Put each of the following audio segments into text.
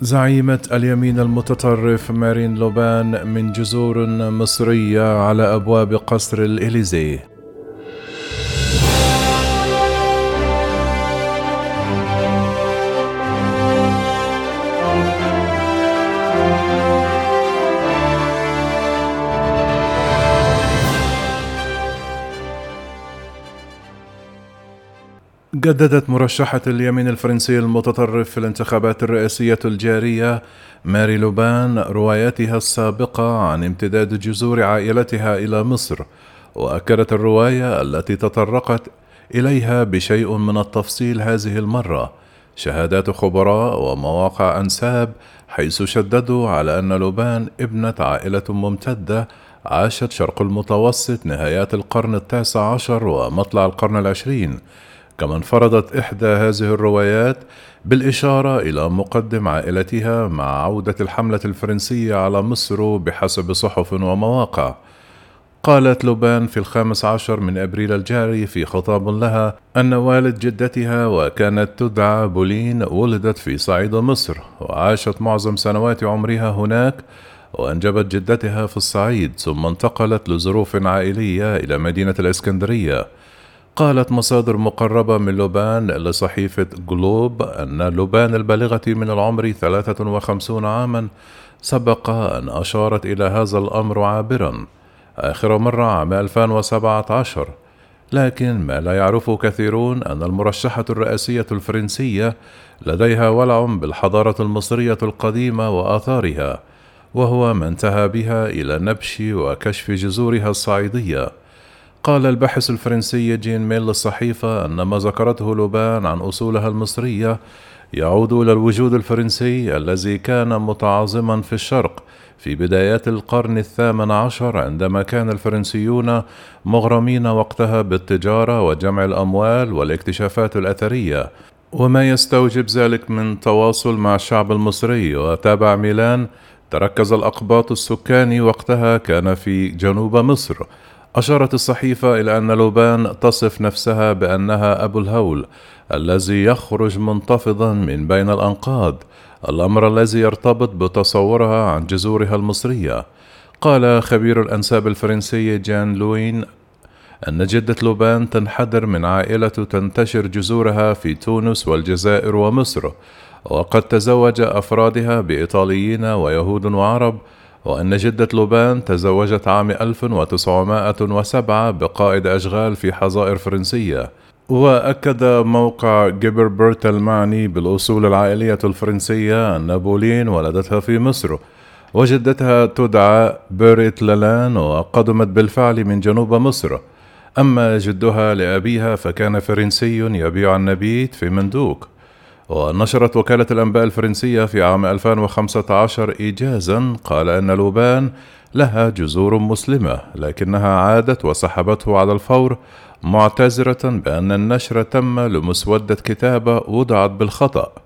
زعيمة اليمين المتطرف مارين لوبان من جذور مصرية على أبواب قصر الإليزيه. جددت مرشحة اليمين الفرنسي المتطرف في الانتخابات الرئاسية الجارية ماري لوبان رواياتها السابقة عن امتداد جذور عائلتها إلى مصر وأكدت الرواية التي تطرقت إليها بشيء من التفصيل هذه المرة شهادات خبراء ومواقع أنساب حيث شددوا على أن لوبان ابنة عائلة ممتدة عاشت شرق المتوسط نهايات القرن التاسع عشر ومطلع القرن العشرين. كما انفردت إحدى هذه الروايات بالإشارة إلى مقدم عائلتها مع عودة الحملة الفرنسية على مصر بحسب صحف ومواقع. قالت لوبان في الخامس عشر من أبريل الجاري في خطاب لها أن والد جدتها وكانت تدعى بولين ولدت في صعيد مصر وعاشت معظم سنوات عمرها هناك وأنجبت جدتها في الصعيد ثم انتقلت لظروف عائلية إلى مدينة الإسكندرية. قالت مصادر مقربة من لوبان لصحيفة جلوب أن لوبان البالغة من العمر 53 عاما سبق أن أشارت إلى هذا الأمر عابرا. آخر مرة عام 2017 لكن ما لا يعرف كثيرون أن المرشحة الرئاسية الفرنسية لديها ولع بالحضارة المصرية القديمة وآثارها وهو ما انتهى بها إلى نبش وكشف جذورها الصعيدية. قال الباحث الفرنسي جين ميل للصحيفة أن ما ذكرته لوبان عن أصولها المصرية يعود إلى الوجود الفرنسي الذي كان متعاظما في الشرق في بدايات القرن الثامن عشر عندما كان الفرنسيون مغرمين وقتها بالتجارة وجمع الأموال والاكتشافات الأثرية. وما يستوجب ذلك من تواصل مع الشعب المصري وتابع ميلان تركز الأقباط السكاني وقتها كان في جنوب مصر أشارت الصحيفة إلى أن لوبان تصف نفسها بأنها أبو الهول الذي يخرج منتفضا من بين الأنقاض الأمر الذي يرتبط بتصورها عن جذورها المصرية. قال خبير الأنساب الفرنسي جان لوين أن جدة لوبان تنحدر من عائلة تنتشر جذورها في تونس والجزائر ومصر وقد تزوج أفرادها بإيطاليين ويهود وعرب وأن جدة لوبان تزوجت عام 1907 بقائد أشغال في حظائر فرنسية. وأكد موقع جيبربرت المعني بالأصول العائلية الفرنسية أن بولين ولدتها في مصر وجدتها تدعى بيريت لالان وقدمت بالفعل من جنوب مصر. أما جدها لأبيها فكان فرنسي يبيع النبيت في مندوك ونشرت وكالة الأنباء الفرنسية في عام 2015 إيجازا. قال أن لوبان لها جذور مسلمة لكنها عادت وسحبته على الفور معتذرة بأن النشر تم لمسودة كتابة وضعت بالخطأ.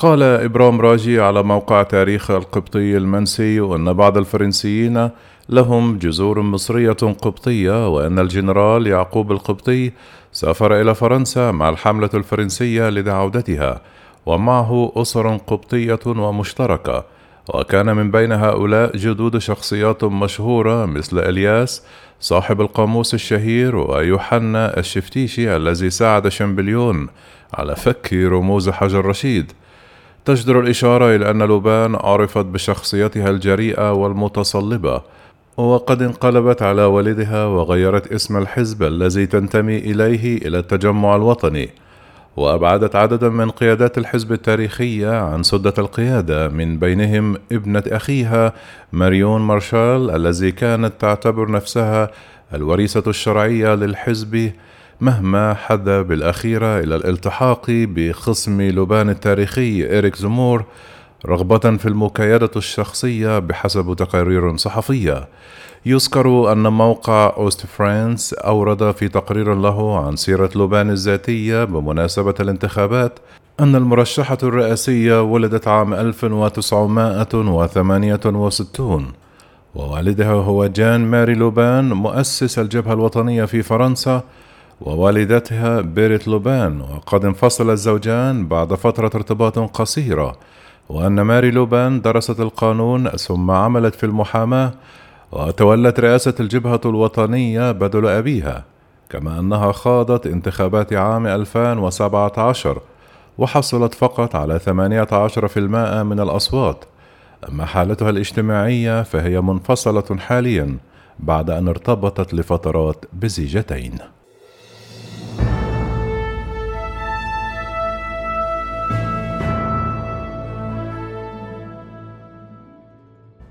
قال إبرام راجي على موقع تاريخ القبطي المنسي أن بعض الفرنسيين لهم جذور مصرية قبطية وأن الجنرال يعقوب القبطي سافر إلى فرنسا مع الحملة الفرنسية لعودتها ومعه أسر قبطية ومشتركة وكان من بين هؤلاء جدود شخصيات مشهورة مثل إلياس صاحب القاموس الشهير ويوحنا الشفتيشي الذي ساعد شمبليون على فك رموز حجر رشيد. تجدر الإشارة إلى أن لوبان عرفت بشخصيتها الجريئة والمتصلبة وقد انقلبت على والدها وغيرت اسم الحزب الذي تنتمي إليه إلى التجمع الوطني وأبعدت عددا من قيادات الحزب التاريخية عن سدة القيادة من بينهم ابنة أخيها ماريون مارشال الذي كانت تعتبر نفسها الوريثة الشرعية للحزب مما حدا بالأخيرة إلى الالتحاق بخصم لوبان التاريخي إريك زمور رغبة في المكايدة الشخصية بحسب تقارير صحفية. يذكر أن موقع أوست فرانس أورد في تقرير له عن سيرة لوبان الذاتية بمناسبة الانتخابات أن المرشحة الرئاسية ولدت عام 1968 ووالدها هو جان ماري لوبان مؤسس الجبهة الوطنية في فرنسا ووالدتها بيريت لوبان وقد انفصل الزوجان بعد فترة ارتباط قصيرة وأن ماري لوبان درست القانون ثم عملت في المحاماة وتولت رئاسة الجبهة الوطنية بدل أبيها كما أنها خاضت انتخابات عام 2017 وحصلت فقط على 18% من الأصوات. أما حالتها الاجتماعية فهي منفصلة حاليا بعد أن ارتبطت لفترات بزيجتين.